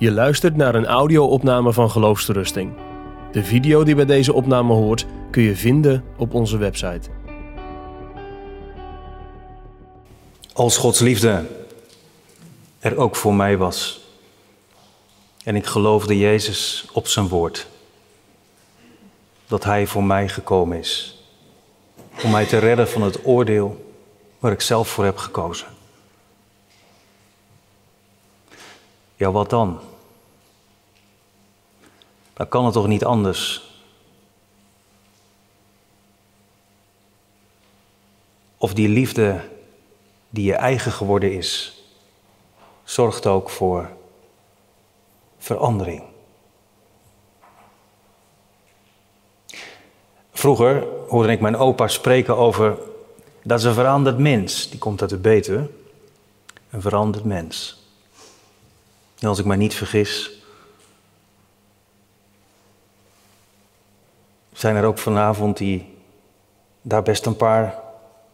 Je luistert naar een audio-opname van Geloofsterusting. De video die bij deze opname hoort kun je vinden op onze website. Als Gods liefde er ook voor mij was en ik geloofde Jezus op zijn woord, dat Hij voor mij gekomen is om mij te redden van het oordeel waar ik zelf voor heb gekozen. Ja, wat dan? Dan kan het toch niet anders? Of die liefde die je eigen geworden is, zorgt ook voor verandering. Vroeger hoorde ik mijn opa spreken over dat is een veranderd mens. Die komt uit de Betuwe. Een veranderd mens. En als ik mij niet vergis, zijn er ook vanavond die daar best een paar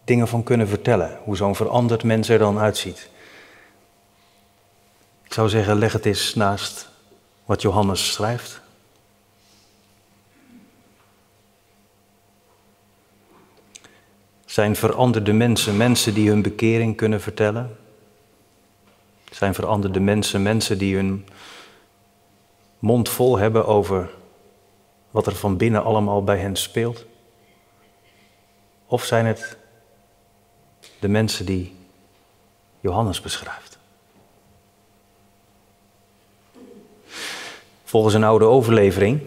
dingen van kunnen vertellen. Hoe zo'n veranderd mens er dan uitziet. Ik zou zeggen, leg het eens naast wat Johannes schrijft. Zijn veranderde mensen mensen die hun bekering kunnen vertellen? Zijn veranderde mensen mensen die hun mond vol hebben over wat er van binnen allemaal bij hen speelt? Of zijn het de mensen die Johannes beschrijft? Volgens een oude overlevering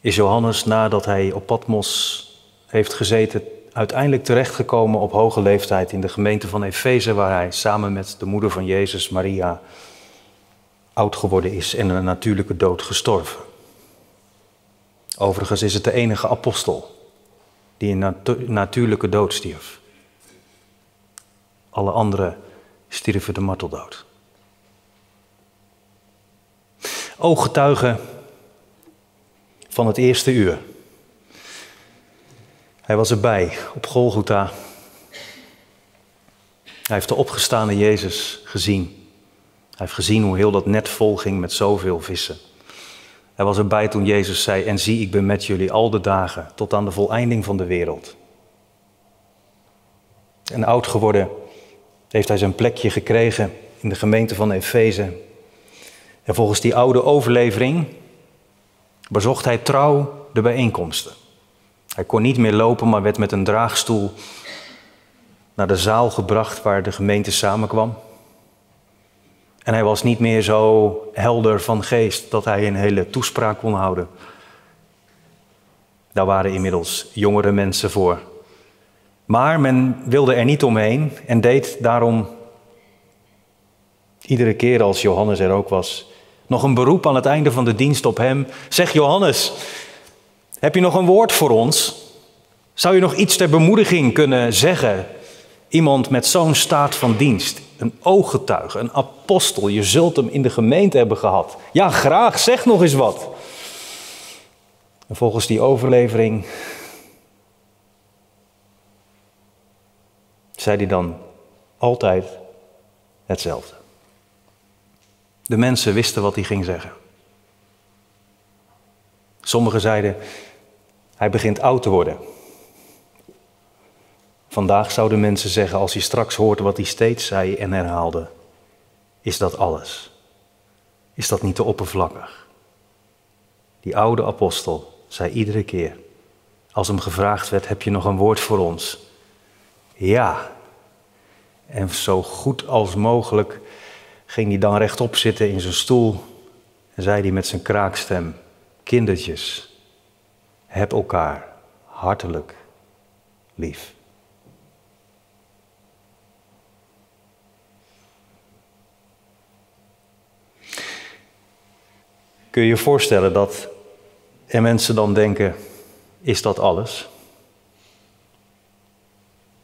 is Johannes nadat hij op Patmos heeft gezeten, uiteindelijk terechtgekomen op hoge leeftijd in de gemeente van Efeze, waar hij samen met de moeder van Jezus, Maria, oud geworden is en een natuurlijke dood gestorven. Overigens is het de enige apostel die een natuurlijke dood stierf. Alle anderen stierven de marteldood. Ooggetuigen van het eerste uur. Hij was erbij op Golgotha. Hij heeft de opgestane Jezus gezien. Hij heeft gezien hoe heel dat net vol ging met zoveel vissen. Hij was erbij toen Jezus zei: En zie, ik ben met jullie al de dagen tot aan de voleinding van de wereld. En oud geworden heeft hij zijn plekje gekregen in de gemeente van Efeze. En volgens die oude overlevering bezocht hij trouw de bijeenkomsten. Hij kon niet meer lopen, maar werd met een draagstoel naar de zaal gebracht waar de gemeente samenkwam. En hij was niet meer zo helder van geest dat hij een hele toespraak kon houden. Daar waren inmiddels jongere mensen voor. Maar men wilde er niet omheen en deed daarom iedere keer als Johannes er ook was, nog een beroep aan het einde van de dienst op hem. Zeg Johannes, heb je nog een woord voor ons? Zou je nog iets ter bemoediging kunnen zeggen? Iemand met zo'n staat van dienst, een ooggetuige, een apostel, je zult hem in de gemeente hebben gehad. Ja, graag, zeg nog eens wat. En volgens die overlevering zei hij dan altijd hetzelfde. De mensen wisten wat hij ging zeggen. Sommigen zeiden, hij begint oud te worden. Vandaag zouden mensen zeggen, als hij straks hoort wat hij steeds zei en herhaalde, is dat alles? Is dat niet te oppervlakkig? Die oude apostel zei iedere keer, als hem gevraagd werd, heb je nog een woord voor ons? Ja. En zo goed als mogelijk ging hij dan rechtop zitten in zijn stoel en zei hij met zijn kraakstem, kindertjes, heb elkaar hartelijk lief. Kun je je voorstellen dat er mensen dan denken, is dat alles?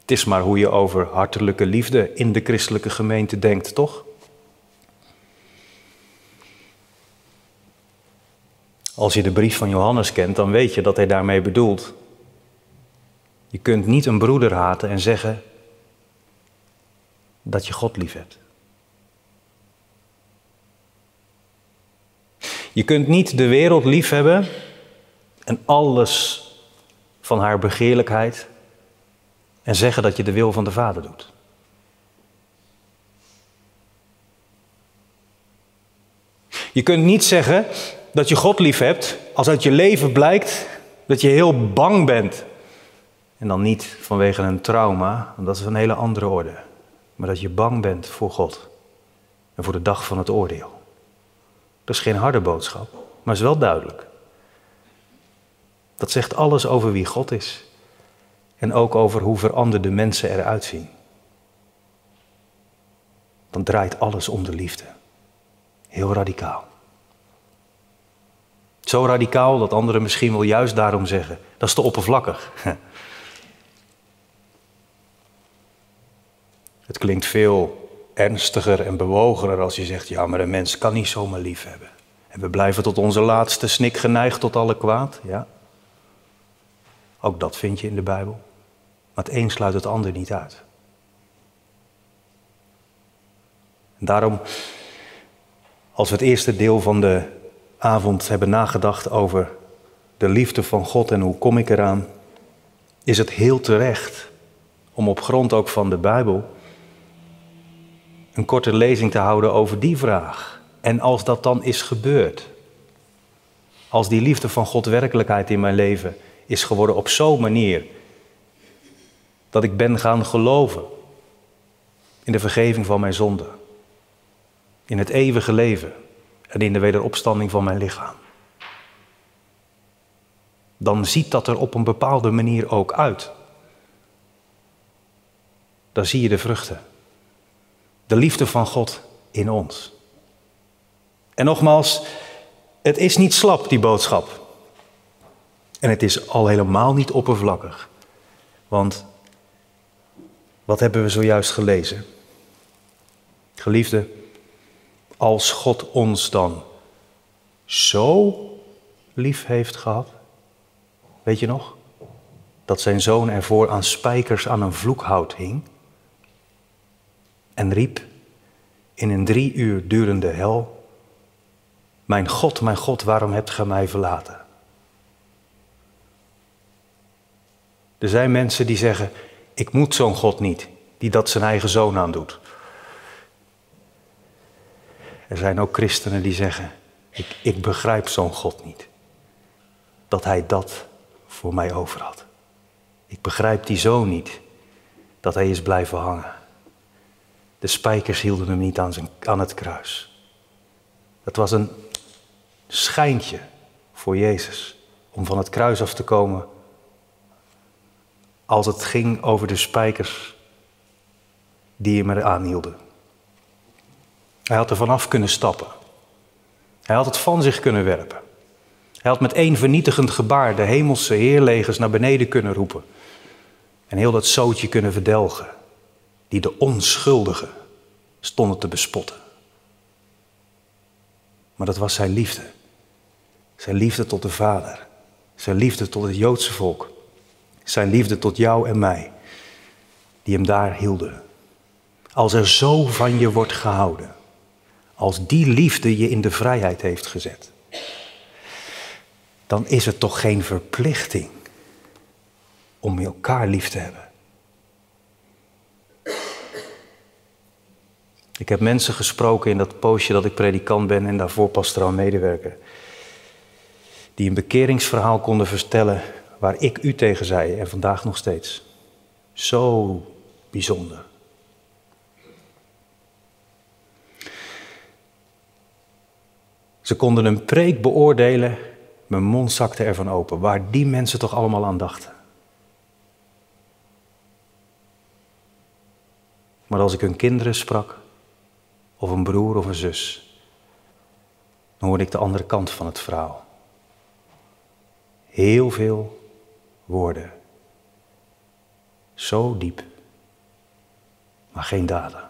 Het is maar hoe je over hartelijke liefde in de christelijke gemeente denkt, toch? Als je de brief van Johannes kent, dan weet je dat hij daarmee bedoelt. Je kunt niet een broeder haten en zeggen dat je God lief hebt. Je kunt niet de wereld liefhebben en alles van haar begeerlijkheid en zeggen dat je de wil van de Vader doet. Je kunt niet zeggen dat je God lief hebt als uit je leven blijkt dat je heel bang bent. En dan niet vanwege een trauma, want dat is een hele andere orde. Maar dat je bang bent voor God en voor de dag van het oordeel. Dat is geen harde boodschap, maar is wel duidelijk. Dat zegt alles over wie God is. En ook over hoe veranderde mensen eruit zien. Dan draait alles om de liefde. Heel radicaal. Zo radicaal dat anderen misschien wel juist daarom zeggen: dat is te oppervlakkig. Het klinkt veel ernstiger en bewogener als je zegt: ja, maar een mens kan niet zomaar lief hebben. En we blijven tot onze laatste snik geneigd tot alle kwaad. Ja. Ook dat vind je in de Bijbel. Maar het een sluit het ander niet uit. En daarom, als we het eerste deel van de avond hebben nagedacht over de liefde van God en hoe kom ik eraan, is het heel terecht om op grond ook van de Bijbel een korte lezing te houden over die vraag. En als dat dan is gebeurd, als die liefde van God werkelijkheid in mijn leven is geworden op zo'n manier dat ik ben gaan geloven in de vergeving van mijn zonden, in het eeuwige leven en in de wederopstanding van mijn lichaam. Dan ziet dat er op een bepaalde manier ook uit. Dan zie je de vruchten. De liefde van God in ons. En nogmaals, het is niet slap, die boodschap. En het is al helemaal niet oppervlakkig. Want wat hebben we zojuist gelezen? Geliefde, als God ons dan zo lief heeft gehad, weet je nog? Dat zijn zoon ervoor aan spijkers aan een vloekhout hing en riep in een drie uur durende hel, Mijn God, mijn God, waarom hebt gij mij verlaten? Er zijn mensen die zeggen, ik moet zo'n God niet, die dat zijn eigen zoon aandoet. Er zijn ook christenen die zeggen, ik, ik begrijp zo'n God niet. Dat hij dat voor mij over had. Ik begrijp die zoon niet, dat hij is blijven hangen. De spijkers hielden hem niet aan, zijn, aan het kruis. Het was een schijntje voor Jezus om van het kruis af te komen als het ging over de spijkers die hem eraan hielden. Hij had er vanaf kunnen stappen. Hij had het van zich kunnen werpen. Hij had met één vernietigend gebaar de hemelse heerlegers naar beneden kunnen roepen. En heel dat zootje kunnen verdelgen, die de onschuldigen stonden te bespotten. Maar dat was zijn liefde. Zijn liefde tot de Vader. Zijn liefde tot het Joodse volk. Zijn liefde tot jou en mij. Die hem daar hielden. Als er zo van je wordt gehouden als die liefde je in de vrijheid heeft gezet, dan is het toch geen verplichting om elkaar lief te hebben. Ik heb mensen gesproken in dat poosje dat ik predikant ben en daarvoor pastoraal medewerker. Die een bekeringsverhaal konden vertellen waar ik u tegen zei en vandaag nog steeds. Zo bijzonder. Ze konden een preek beoordelen, mijn mond zakte ervan open, waar die mensen toch allemaal aan dachten. Maar als ik hun kinderen sprak, of een broer of een zus, dan hoorde ik de andere kant van het verhaal. Heel veel woorden. Zo diep, maar geen daden.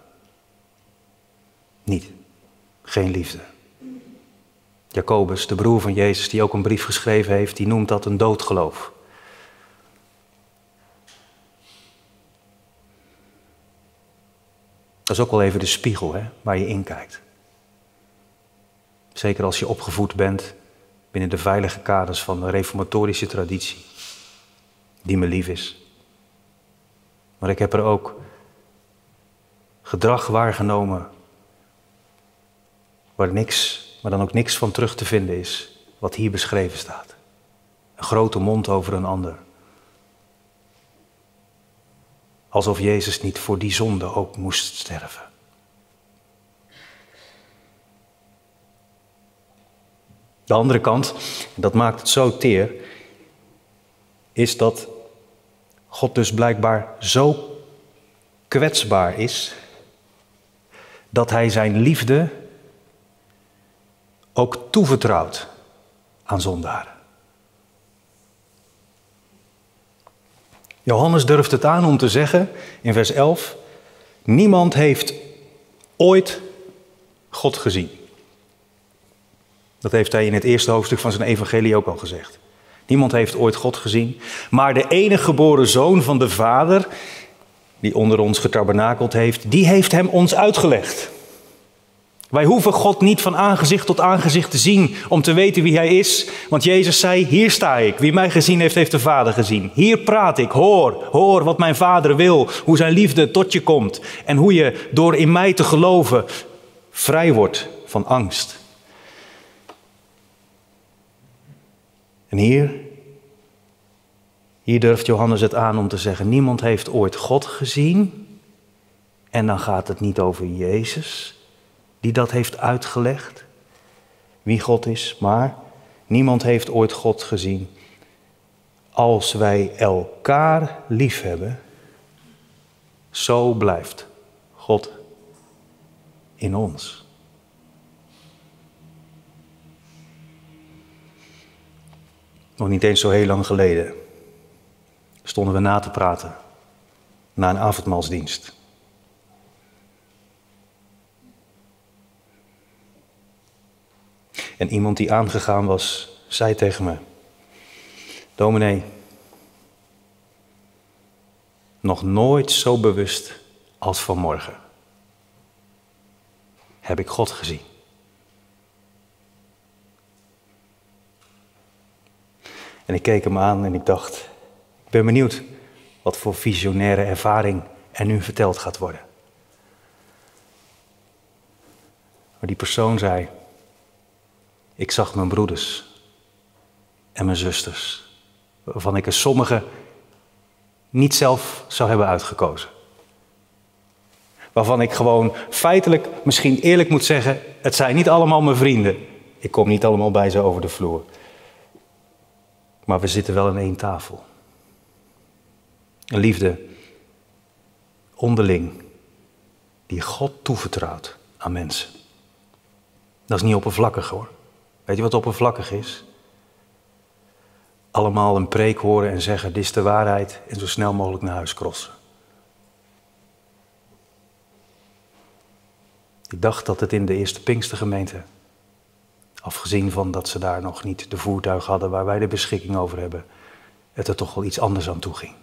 Niet, geen liefde. Jacobus, de broer van Jezus, die ook een brief geschreven heeft, die noemt dat een doodgeloof. Dat is ook wel even de spiegel hè, waar je in kijkt. Zeker als je opgevoed bent binnen de veilige kaders van de reformatorische traditie, die me lief is. Maar ik heb er ook gedrag waargenomen waar niks, maar dan ook niks van terug te vinden is wat hier beschreven staat. Een grote mond over een ander. Alsof Jezus niet voor die zonde ook moest sterven. De andere kant, dat maakt het zo teer, is dat God dus blijkbaar zo kwetsbaar is dat hij zijn liefde ook toevertrouwt aan zondaren. Johannes durft het aan om te zeggen in vers 11: Niemand heeft ooit God gezien. Dat heeft hij in het eerste hoofdstuk van zijn evangelie ook al gezegd. Niemand heeft ooit God gezien, maar de enige geboren zoon van de Vader, die onder ons getabernakeld heeft, die heeft hem ons uitgelegd. Wij hoeven God niet van aangezicht tot aangezicht te zien om te weten wie Hij is. Want Jezus zei, hier sta ik. Wie mij gezien heeft, heeft de Vader gezien. Hier praat ik. Hoor, hoor wat mijn Vader wil. Hoe Zijn liefde tot je komt. En hoe je door in mij te geloven vrij wordt van angst. En hier, hier durft Johannes het aan om te zeggen, niemand heeft ooit God gezien. En dan gaat het niet over Jezus, die dat heeft uitgelegd, wie God is, maar niemand heeft ooit God gezien. Als wij elkaar lief hebben, zo blijft God in ons. Nog niet eens zo heel lang geleden stonden we na te praten na een avondmaalsdienst. En iemand die aangegaan was, zei tegen me: Dominee, nog nooit zo bewust als vanmorgen heb ik God gezien. En ik keek hem aan en ik dacht, ik ben benieuwd wat voor visionaire ervaring er nu verteld gaat worden. Maar die persoon zei, ik zag mijn broeders en mijn zusters, waarvan ik er sommige niet zelf zou hebben uitgekozen. Waarvan ik gewoon feitelijk misschien eerlijk moet zeggen, het zijn niet allemaal mijn vrienden. Ik kom niet allemaal bij ze over de vloer. Maar we zitten wel aan één tafel. Een liefde onderling die God toevertrouwt aan mensen. Dat is niet oppervlakkig hoor. Weet je wat oppervlakkig is? Allemaal een preek horen en zeggen: Dit is de waarheid en zo snel mogelijk naar huis crossen. Ik dacht dat het in de eerste Pinkstergemeente, afgezien van dat ze daar nog niet de voertuig hadden waar wij de beschikking over hebben, het er toch wel iets anders aan toe ging.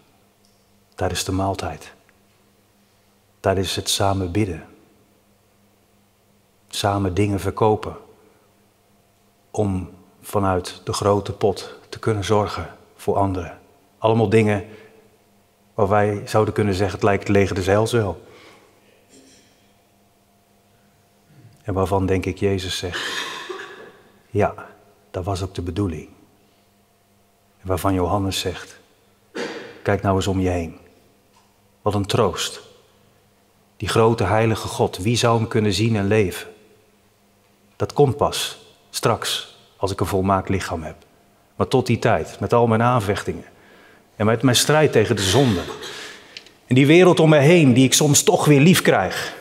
Tijdens de maaltijd. Tijdens het samen bidden. Samen dingen verkopen om vanuit de grote pot te kunnen zorgen voor anderen. Allemaal dingen waar wij zouden kunnen zeggen, het lijkt leger de zeils wel. En waarvan denk ik Jezus zegt, ja, dat was ook de bedoeling. En waarvan Johannes zegt, kijk nou eens om je heen. Wat een troost. Die grote heilige God, wie zou hem kunnen zien en leven? Dat komt pas Straks, als ik een volmaakt lichaam heb. Maar tot die tijd, met al mijn aanvechtingen. En met mijn strijd tegen de zonde. En die wereld om me heen, die ik soms toch weer lief krijg.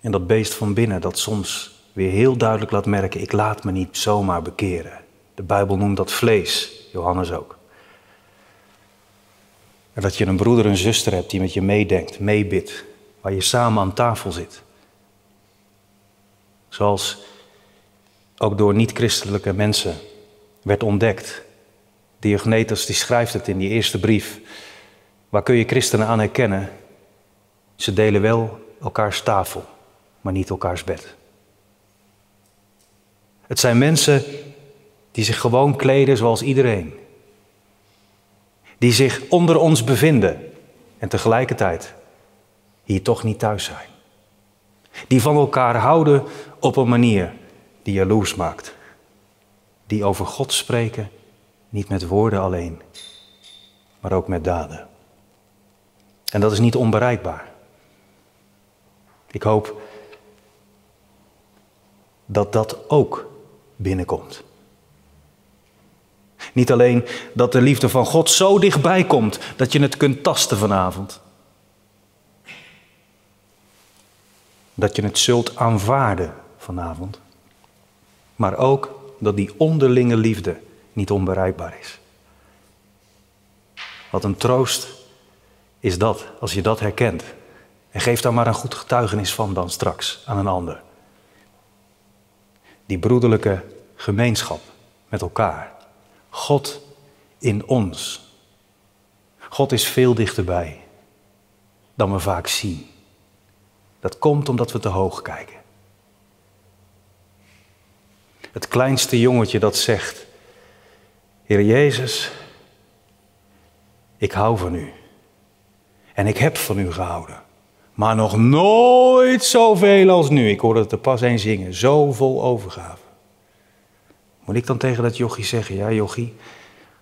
En dat beest van binnen, dat soms weer heel duidelijk laat merken: ik laat me niet zomaar bekeren. De Bijbel noemt dat vlees, Johannes ook. En dat je een broeder en zuster hebt die met je meedenkt, meebidt, waar je samen aan tafel zit. Zoals ook door niet-christelijke mensen werd ontdekt. Diognetus die schrijft het in die eerste brief. Waar kun je christenen aan herkennen? Ze delen wel elkaars tafel, maar niet elkaars bed. Het zijn mensen die zich gewoon kleden zoals iedereen. Die zich onder ons bevinden en tegelijkertijd hier toch niet thuis zijn. Die van elkaar houden op een manier die jaloers maakt. Die over God spreken, niet met woorden alleen, maar ook met daden. En dat is niet onbereikbaar. Ik hoop dat dat ook binnenkomt. Niet alleen dat de liefde van God zo dichtbij komt dat je het kunt tasten vanavond. Dat je het zult aanvaarden vanavond. Maar ook dat die onderlinge liefde niet onbereikbaar is. Wat een troost is dat, als je dat herkent. En geef daar maar een goed getuigenis van dan straks aan een ander. Die broederlijke gemeenschap met elkaar. God in ons. God is veel dichterbij dan we vaak zien. Dat komt omdat we te hoog kijken. Het kleinste jongetje dat zegt: Heer Jezus, ik hou van u. En ik heb van u gehouden. Maar nog nooit zoveel als nu. Ik hoorde het er pas eens zingen. Zo vol overgave. Moet ik dan tegen dat jochie zeggen, ja jochie,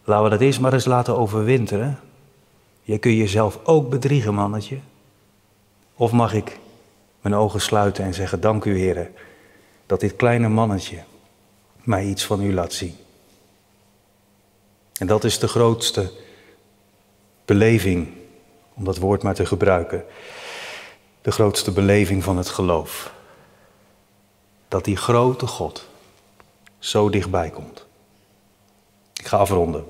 laten we dat eerst maar eens laten overwinteren. Je kun jezelf ook bedriegen, mannetje. Of mag ik mijn ogen sluiten en zeggen, dank u heren, dat dit kleine mannetje mij iets van u laat zien. En dat is de grootste beleving, om dat woord maar te gebruiken, de grootste beleving van het geloof. Dat die grote God zo dichtbij komt. Ik ga afronden.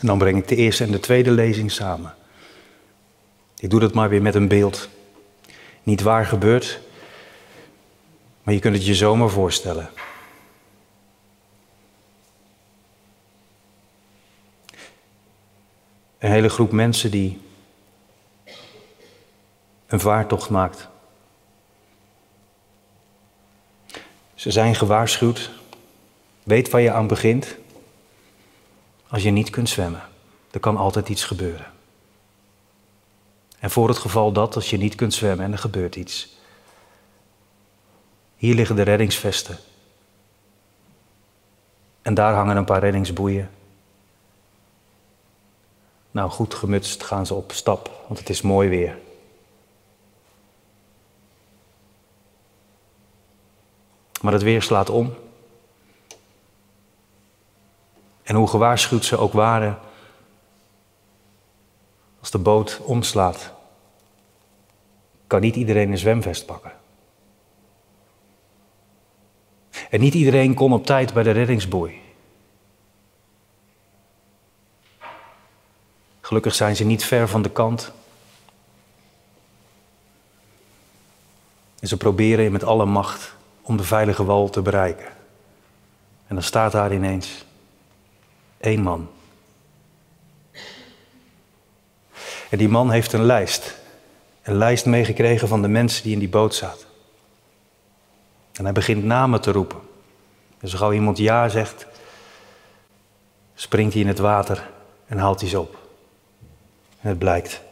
En dan breng ik de eerste en de tweede lezing samen. Ik doe dat maar weer met een beeld. Niet waar gebeurt, maar je kunt het je zomaar voorstellen. Een hele groep mensen die een vaartocht maakt. Ze zijn gewaarschuwd Weet waar je aan begint. Als je niet kunt zwemmen, er kan altijd iets gebeuren. En voor het geval dat, als je niet kunt zwemmen en er gebeurt iets. Hier liggen de reddingsvesten. En daar hangen een paar reddingsboeien. Nou, goed gemutst gaan ze op stap, want het is mooi weer. Maar het weer slaat om. En hoe gewaarschuwd ze ook waren, als de boot omslaat, kan niet iedereen een zwemvest pakken. En niet iedereen kon op tijd bij de reddingsboei. Gelukkig zijn ze niet ver van de kant. En ze proberen met alle macht om de veilige wal te bereiken. En dan staat daar ineens Eén man. En die man heeft een lijst. Een lijst meegekregen van de mensen die in die boot zaten. En hij begint namen te roepen. En zo gauw iemand ja zegt, springt hij in het water en haalt hij ze op. En het blijkt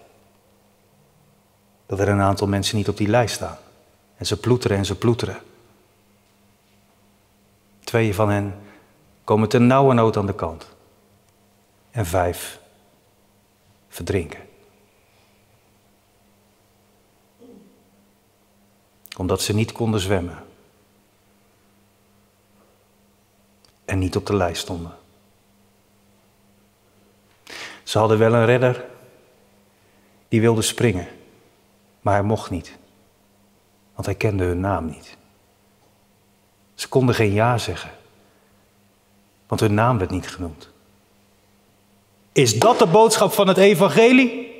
dat er een aantal mensen niet op die lijst staan. En ze ploeteren en ze ploeteren. Twee van hen komen ten nauwe nood aan de kant en vijf verdrinken. Omdat ze niet konden zwemmen. En niet op de lijst stonden. Ze hadden wel een redder die wilde springen, maar hij mocht niet, want hij kende hun naam niet. Ze konden geen ja zeggen, want hun naam werd niet genoemd. Is dat de boodschap van het evangelie?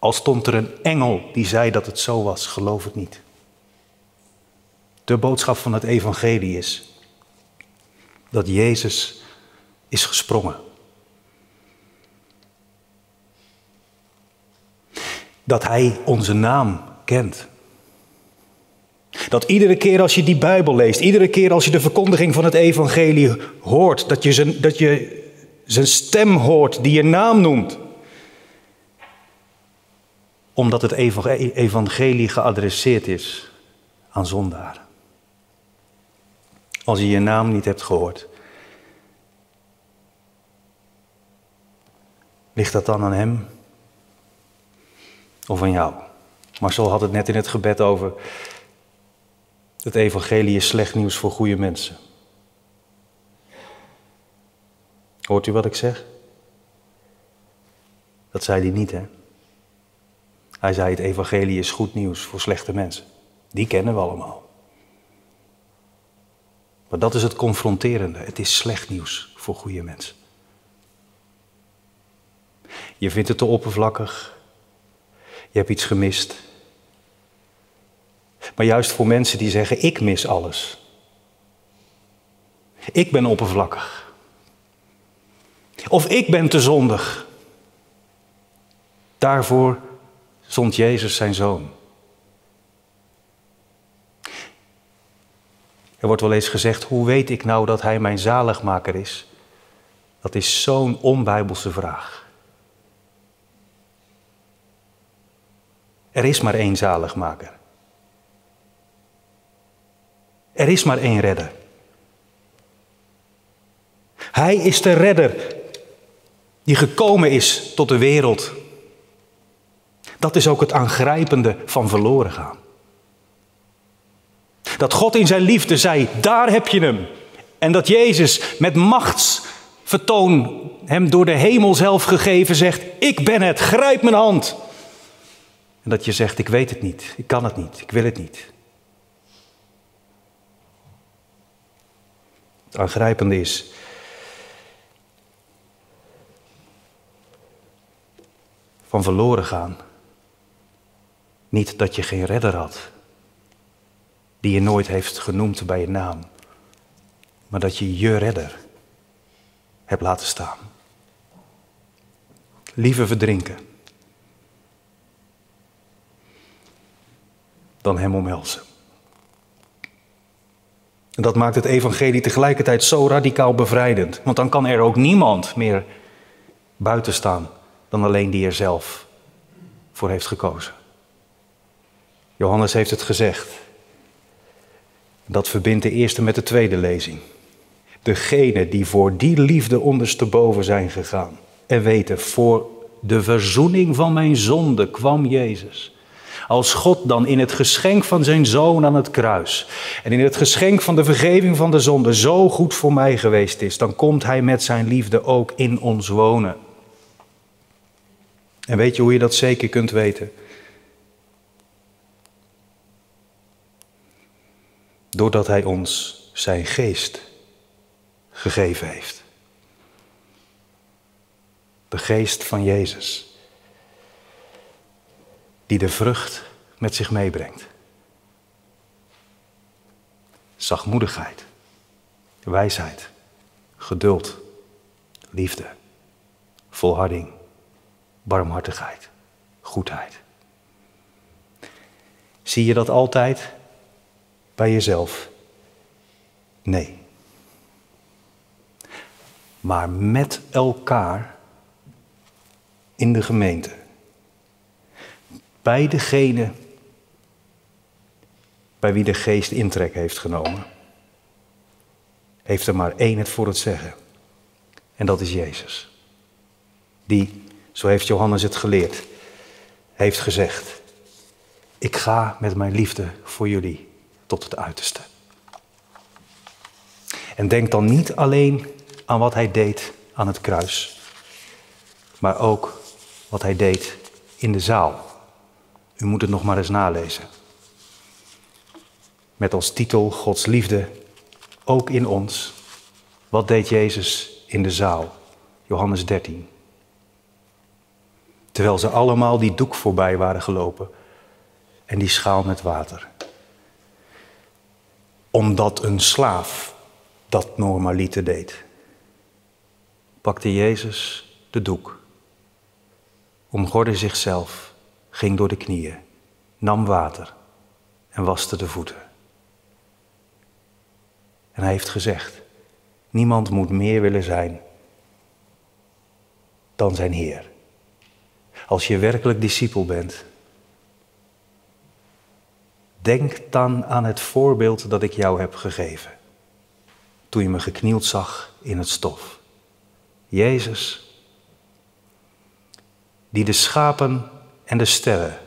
Al stond er een engel die zei dat het zo was, geloof het niet. De boodschap van het evangelie is dat Jezus is gesprongen. Dat Hij onze naam kent. Dat iedere keer als je die Bijbel leest, iedere keer als je de verkondiging van het evangelie hoort, dat je dat je zijn stem hoort die je naam noemt. Omdat het evangelie geadresseerd is aan zondaren. Als je je naam niet hebt gehoord, ligt dat dan aan hem of aan jou? Marcel had het net in het gebed over. Het evangelie is slecht nieuws voor goede mensen. Hoort u wat ik zeg? Dat zei hij niet, hè? Hij zei: Het evangelie is goed nieuws voor slechte mensen. Die kennen we allemaal. Maar dat is het confronterende. Het is slecht nieuws voor goede mensen. Je vindt het te oppervlakkig. Je hebt iets gemist. Maar juist voor mensen die zeggen: Ik mis alles. Ik ben oppervlakkig. Of ik ben te zondig. Daarvoor zond Jezus zijn zoon. Er wordt wel eens gezegd: Hoe weet ik nou dat hij mijn zaligmaker is? Dat is zo'n onbijbelse vraag. Er is maar één zaligmaker. Er is maar één redder. Hij is de redder die gekomen is tot de wereld. Dat is ook het aangrijpende van verloren gaan. Dat God in zijn liefde zei: daar heb je hem. En dat Jezus met machtsvertoon hem door de hemel zelf gegeven zegt: Ik ben het, grijp mijn hand. En dat je zegt: Ik weet het niet, ik kan het niet, ik wil het niet. Het aangrijpende is. Van verloren gaan. Niet dat je geen redder had, die je nooit heeft genoemd bij je naam, maar dat je je redder hebt laten staan. Liever verdrinken dan hem omhelzen. En dat maakt het evangelie tegelijkertijd zo radicaal bevrijdend. Want dan kan er ook niemand meer buiten staan dan alleen die er zelf voor heeft gekozen. Johannes heeft het gezegd. Dat verbindt de eerste met de tweede lezing. Degene die voor die liefde ondersteboven zijn gegaan en weten, voor de verzoening van mijn zonde kwam Jezus. Als God dan in het geschenk van zijn zoon aan het kruis en in het geschenk van de vergeving van de zonde zo goed voor mij geweest is, dan komt hij met zijn liefde ook in ons wonen. En weet je hoe je dat zeker kunt weten? Doordat hij ons zijn geest gegeven heeft. De geest van Jezus die de vrucht met zich meebrengt. Zachtmoedigheid, wijsheid, geduld, liefde, volharding, barmhartigheid, goedheid. Zie je dat altijd bij jezelf? Nee. Maar met elkaar in de gemeente bij degene bij wie de geest intrek heeft genomen, heeft er maar één het voor het zeggen. En dat is Jezus. Die, zo heeft Johannes het geleerd, heeft gezegd: Ik ga met mijn liefde voor jullie tot het uiterste. En denk dan niet alleen aan wat hij deed aan het kruis, maar ook wat hij deed in de zaal u moet het nog maar eens nalezen. Met als titel Gods liefde ook in ons. Wat deed Jezus in de zaal? Johannes 13. Terwijl ze allemaal die doek voorbij waren gelopen en die schaal met water. Omdat een slaaf dat normaliter deed, pakte Jezus de doek, omgorde zichzelf ging door de knieën, nam water en waste de voeten En hij heeft gezegd, niemand moet meer willen zijn dan zijn Heer. Als je werkelijk discipel bent, denk dan aan het voorbeeld dat ik jou heb gegeven. Toen je me geknield zag in het stof. Jezus, die de schapen en de sterren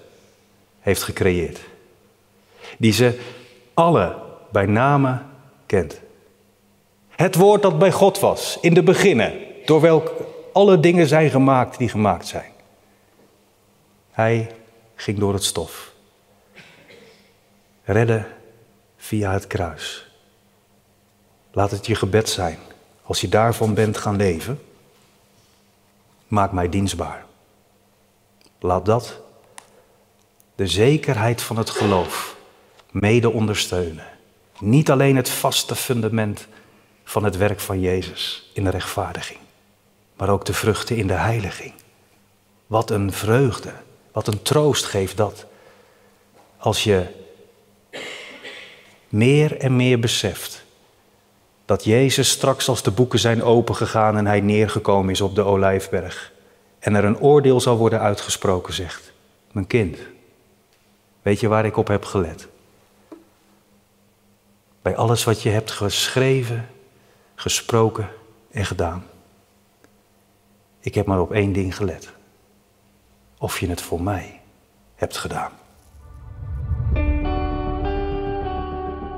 heeft gecreëerd. Die ze alle bij name kent. Het woord dat bij God was, in de beginnen, door welk alle dingen zijn gemaakt die gemaakt zijn. Hij ging door het stof. Redden via het kruis. Laat het je gebed zijn. Als je daarvan bent gaan leven, maak mij dienstbaar. Laat dat de zekerheid van het geloof mede ondersteunen. Niet alleen het vaste fundament van het werk van Jezus in de rechtvaardiging, maar ook de vruchten in de heiliging. Wat een vreugde, wat een troost geeft dat. Als je meer en meer beseft dat Jezus straks als de boeken zijn opengegaan en hij neergekomen is op de olijfberg en er een oordeel zal worden uitgesproken, zegt, mijn kind, weet je waar ik op heb gelet? Bij alles wat je hebt geschreven, gesproken en gedaan. Ik heb maar op één ding gelet. Of je het voor mij hebt gedaan.